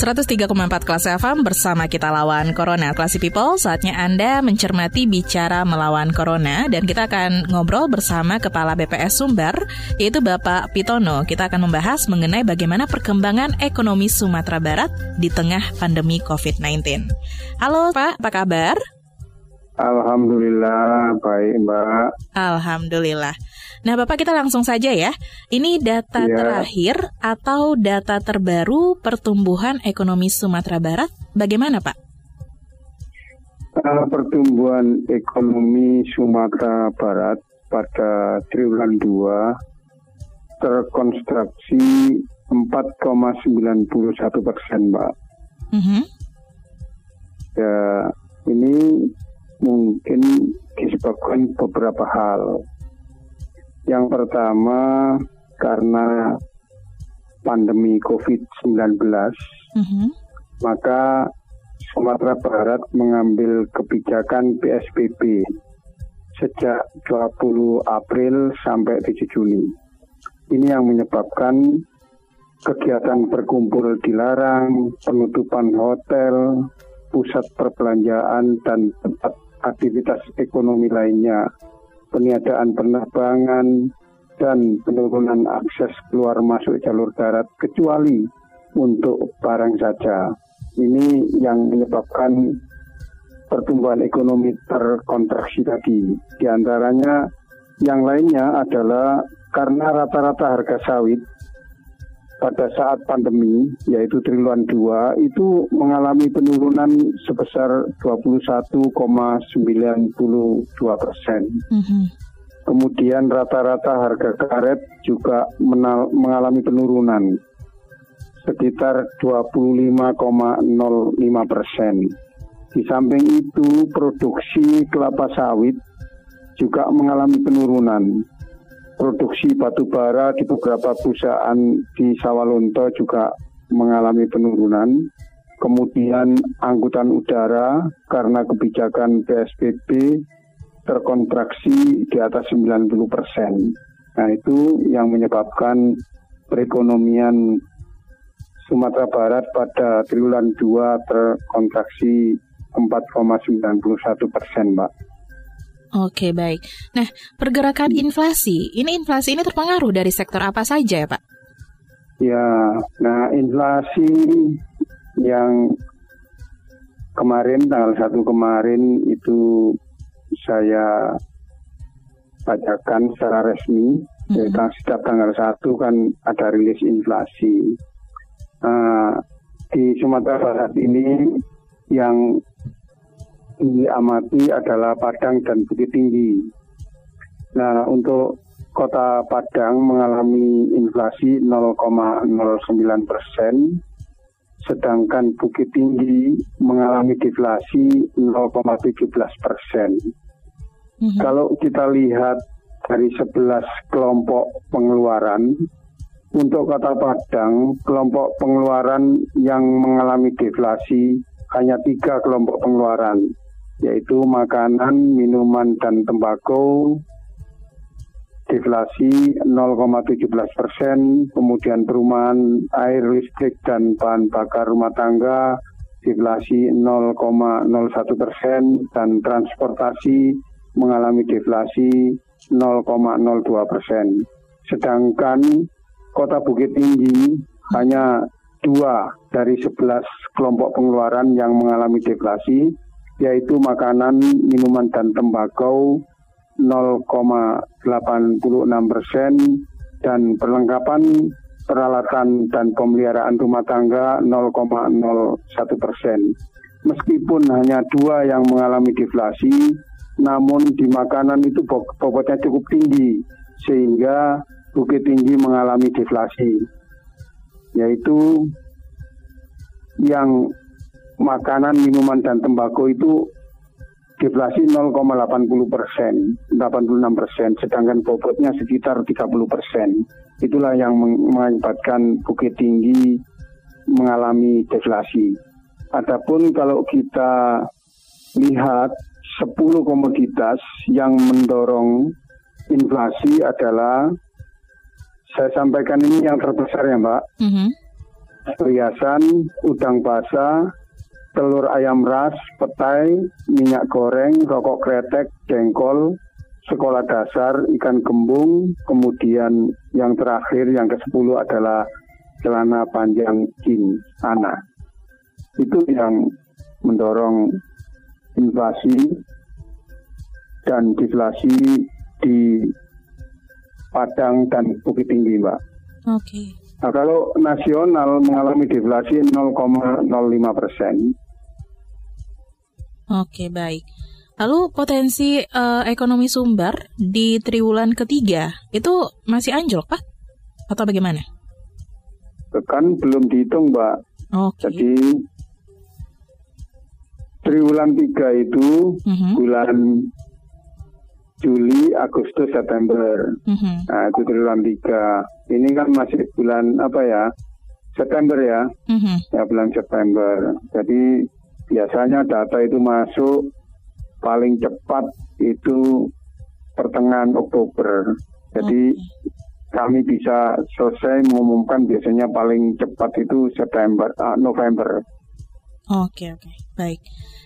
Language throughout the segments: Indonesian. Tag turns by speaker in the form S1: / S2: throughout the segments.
S1: 103,4 kelas FM bersama kita lawan Corona. Classy People, saatnya Anda mencermati bicara melawan Corona dan kita akan ngobrol bersama Kepala BPS Sumber, yaitu Bapak Pitono. Kita akan membahas mengenai bagaimana perkembangan ekonomi Sumatera Barat di tengah pandemi COVID-19. Halo Pak, apa kabar?
S2: Alhamdulillah, baik Mbak.
S1: Alhamdulillah. Nah, Bapak kita langsung saja ya. Ini data ya. terakhir atau data terbaru pertumbuhan ekonomi Sumatera Barat. Bagaimana, Pak?
S2: Uh, pertumbuhan ekonomi Sumatera Barat pada triwulan 2 terkonstruksi 4,91 persen, Mbak. Mm -hmm. Ya, ini mungkin disebabkan beberapa hal. Yang pertama karena pandemi COVID-19, mm-hmm. maka Sumatera Barat mengambil kebijakan PSBB sejak 20 April sampai 7 Juni. Ini yang menyebabkan kegiatan berkumpul dilarang, penutupan hotel, pusat perbelanjaan, dan tempat aktivitas ekonomi lainnya peniadaan penerbangan, dan penurunan akses keluar masuk jalur darat kecuali untuk barang saja. Ini yang menyebabkan pertumbuhan ekonomi terkontraksi tadi. Di antaranya yang lainnya adalah karena rata-rata harga sawit pada saat pandemi, yaitu triwulan 2, itu mengalami penurunan sebesar 21,92 persen. Mm -hmm. Kemudian rata-rata harga karet juga mengalami penurunan sekitar 25,05 persen. Di samping itu, produksi kelapa sawit juga mengalami penurunan produksi batu bara di beberapa perusahaan di Sawalunto juga mengalami penurunan. Kemudian angkutan udara karena kebijakan PSBB terkontraksi di atas 90 persen. Nah itu yang menyebabkan perekonomian Sumatera Barat pada triwulan 2 terkontraksi 4,91 persen, Mbak.
S1: Oke, baik. Nah, pergerakan inflasi, ini inflasi ini terpengaruh dari sektor apa saja ya, Pak?
S2: Ya, nah inflasi yang kemarin tanggal 1 kemarin itu saya bacakan secara resmi mm -hmm. setiap tanggal 1 kan ada rilis inflasi. Uh, di Sumatera Barat ini yang diamati adalah Padang dan Bukit Tinggi. Nah, untuk kota Padang mengalami inflasi 0,09 persen, sedangkan Bukit Tinggi mengalami deflasi 0,17 persen. Mm-hmm. Kalau kita lihat dari 11 kelompok pengeluaran, untuk kota Padang, kelompok pengeluaran yang mengalami deflasi hanya tiga kelompok pengeluaran, yaitu makanan, minuman, dan tembakau deflasi 0,17 persen, kemudian perumahan air, listrik, dan bahan bakar rumah tangga deflasi 0,01 persen, dan transportasi mengalami deflasi 0,02 persen. Sedangkan kota Bukit Tinggi hanya dua dari 11 kelompok pengeluaran yang mengalami deflasi, yaitu makanan, minuman, dan tembakau 0,86 persen dan perlengkapan peralatan dan pemeliharaan rumah tangga 0,01 persen. Meskipun hanya dua yang mengalami deflasi, namun di makanan itu bobotnya cukup tinggi sehingga Bukit Tinggi mengalami deflasi, yaitu yang makanan, minuman, dan tembakau itu deflasi 0,80 persen, 86 persen, sedangkan bobotnya sekitar 30 persen. Itulah yang mengakibatkan Bukit Tinggi mengalami deflasi. Adapun kalau kita lihat 10 komoditas yang mendorong inflasi adalah saya sampaikan ini yang terbesar ya Mbak. Mm -hmm. Perhiasan, udang basah, telur ayam ras, petai, minyak goreng, rokok kretek, jengkol, sekolah dasar, ikan gembung, kemudian yang terakhir yang ke-10 adalah celana panjang jeans anak. Itu yang mendorong inflasi dan deflasi di Padang dan Bukit Tinggi, Mbak.
S1: Oke. Okay.
S2: Nah, kalau nasional mengalami deflasi 0,05 persen.
S1: Oke, baik. Lalu potensi uh, ekonomi Sumbar di triwulan ketiga itu masih anjlok, Pak? Atau bagaimana?
S2: Kan belum dihitung, Mbak.
S1: Okay.
S2: Jadi triwulan tiga itu uh mhm. -huh. bulan Juli, Agustus, September. Mm-hmm. Nah, itu triwulan tiga. Ini kan masih bulan apa ya? September ya. Mm-hmm. Ya bulan September. Jadi biasanya data itu masuk paling cepat itu pertengahan Oktober. Jadi okay. kami bisa selesai mengumumkan biasanya paling cepat itu September, uh, November.
S1: Oke, okay, oke. Okay. Baik.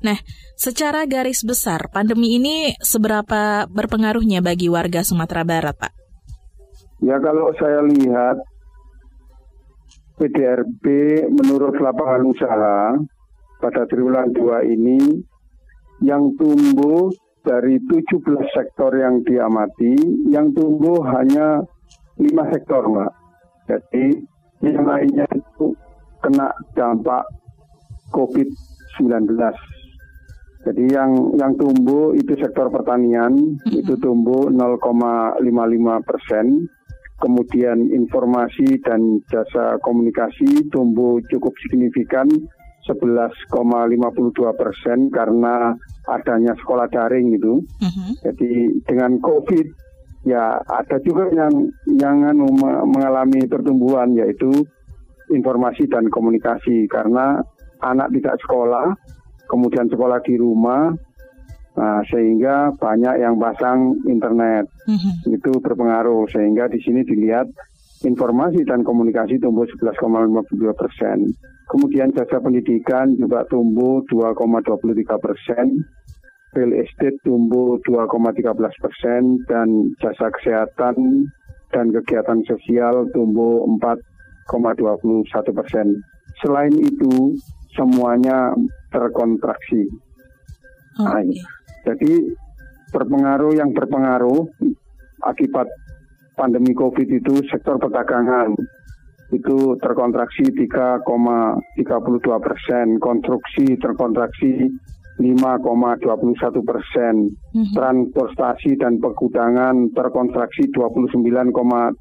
S1: Nah, secara garis besar, pandemi ini seberapa berpengaruhnya bagi warga Sumatera Barat, Pak?
S2: Ya, kalau saya lihat PDRB menurut lapangan usaha pada triwulan 2 ini yang tumbuh dari 17 sektor yang diamati, yang tumbuh hanya 5 sektor, Mbak. Jadi yang lainnya itu kena dampak COVID-19. Jadi yang yang tumbuh itu sektor pertanian mm-hmm. itu tumbuh 0,55 persen. Kemudian informasi dan jasa komunikasi tumbuh cukup signifikan 11,52 persen karena adanya sekolah daring itu. Mm-hmm. Jadi dengan COVID ya ada juga yang yang anu, mengalami pertumbuhan yaitu informasi dan komunikasi karena anak tidak sekolah, kemudian sekolah di rumah, nah, sehingga banyak yang pasang internet. Mm-hmm. Itu berpengaruh sehingga di sini dilihat informasi dan komunikasi tumbuh 11,52 persen. Kemudian jasa pendidikan juga tumbuh 2,23 persen. Real estate tumbuh 2,13 persen dan jasa kesehatan dan kegiatan sosial tumbuh 4,21 persen. Selain itu, semuanya terkontraksi. Okay. Nah, jadi berpengaruh yang berpengaruh akibat pandemi COVID itu sektor perdagangan itu terkontraksi 3,32 persen, konstruksi terkontraksi 5,21 persen, mm-hmm. transportasi dan pergudangan terkontraksi 29,37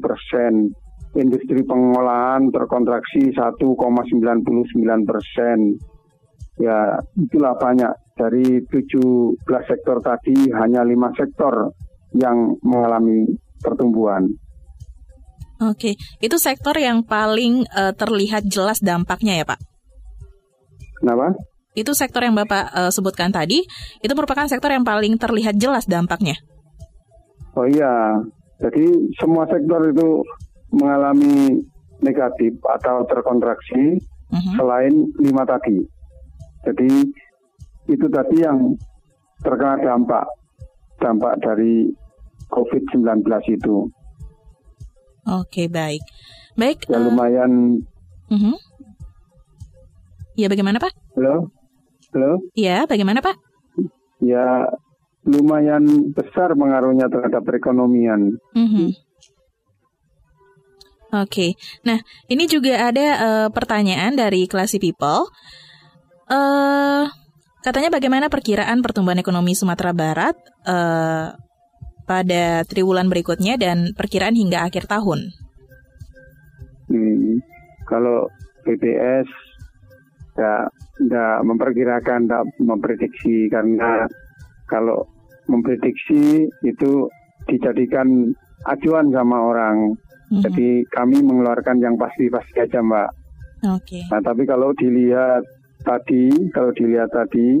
S2: persen, industri pengolahan terkontraksi 1,99 persen. Ya, itulah banyak. Dari 17 sektor tadi, hanya lima sektor yang mengalami pertumbuhan.
S1: Oke, itu sektor yang paling uh, terlihat jelas dampaknya ya Pak?
S2: Kenapa?
S1: Itu sektor yang Bapak uh, sebutkan tadi, itu merupakan sektor yang paling terlihat jelas dampaknya.
S2: Oh iya, jadi semua sektor itu mengalami negatif atau terkontraksi uh-huh. selain lima tadi. Jadi itu tadi yang terkena dampak dampak dari COVID-19 itu.
S1: Oke baik, baik.
S2: Ya uh, lumayan.
S1: Uh-huh. Ya bagaimana Pak?
S2: Halo, halo.
S1: Ya bagaimana Pak?
S2: Ya lumayan besar pengaruhnya terhadap perekonomian. Uh-huh.
S1: Oke, okay. nah ini juga ada uh, pertanyaan dari Classy People. Uh, katanya bagaimana perkiraan pertumbuhan ekonomi Sumatera Barat uh, pada triwulan berikutnya dan perkiraan hingga akhir tahun?
S2: Hmm, kalau BPS ya tidak memperkirakan, tidak memprediksi karena kalau memprediksi itu dijadikan acuan sama orang. Mm-hmm. Jadi kami mengeluarkan yang pasti-pasti aja, Mbak.
S1: Oke. Okay.
S2: Nah, tapi kalau dilihat tadi, kalau dilihat tadi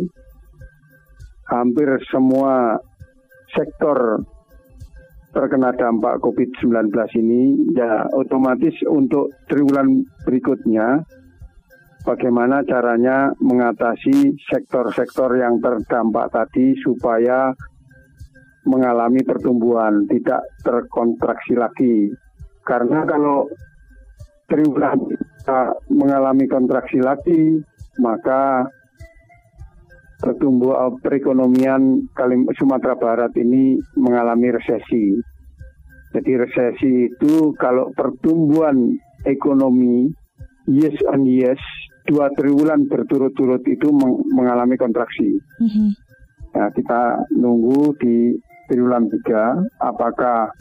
S2: hampir semua sektor terkena dampak COVID-19 ini ya otomatis untuk triwulan berikutnya bagaimana caranya mengatasi sektor-sektor yang terdampak tadi supaya mengalami pertumbuhan, tidak terkontraksi lagi. Karena kalau triwulan mengalami kontraksi lagi, maka pertumbuhan perekonomian Sumatera Barat ini mengalami resesi. Jadi resesi itu kalau pertumbuhan ekonomi yes on yes dua triwulan berturut-turut itu mengalami kontraksi. Mm-hmm. Nah, kita nunggu di triwulan tiga apakah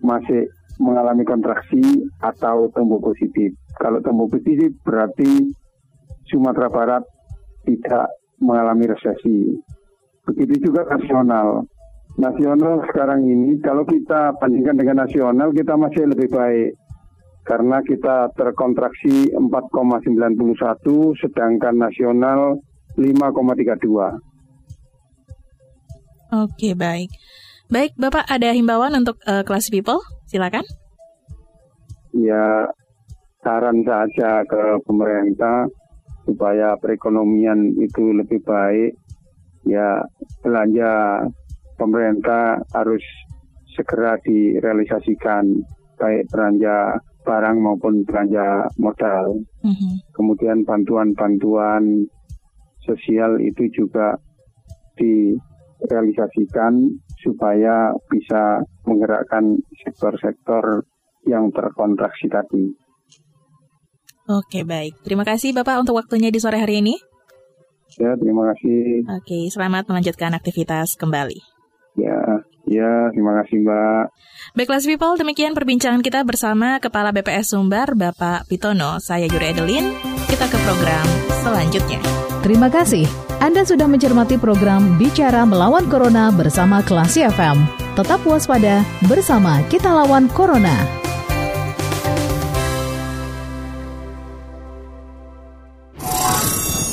S2: masih mengalami kontraksi atau tumbuh positif. Kalau tumbuh positif berarti Sumatera Barat tidak mengalami resesi. Begitu juga nasional. Nasional sekarang ini kalau kita bandingkan dengan nasional kita masih lebih baik karena kita terkontraksi 4,91 sedangkan nasional 5,32.
S1: Oke, baik. Baik, Bapak ada himbauan untuk uh, kelas people? Silakan.
S2: Ya, saran saja ke pemerintah supaya perekonomian itu lebih baik ya belanja pemerintah harus segera direalisasikan baik belanja barang maupun belanja modal. Mm-hmm. Kemudian bantuan-bantuan sosial itu juga direalisasikan supaya bisa menggerakkan sektor-sektor yang terkontraksi tadi.
S1: Oke, baik. Terima kasih Bapak untuk waktunya di sore hari ini.
S2: Ya, terima kasih.
S1: Oke, selamat melanjutkan aktivitas kembali.
S2: Ya, ya, terima kasih Mbak.
S1: Baiklah people, demikian perbincangan kita bersama Kepala BPS Sumbar, Bapak Pitono. Saya Yuri Edelin. Kita ke program selanjutnya.
S3: Terima kasih. Anda sudah mencermati program Bicara Melawan Corona bersama Klasi FM. Tetap waspada, bersama kita lawan Corona.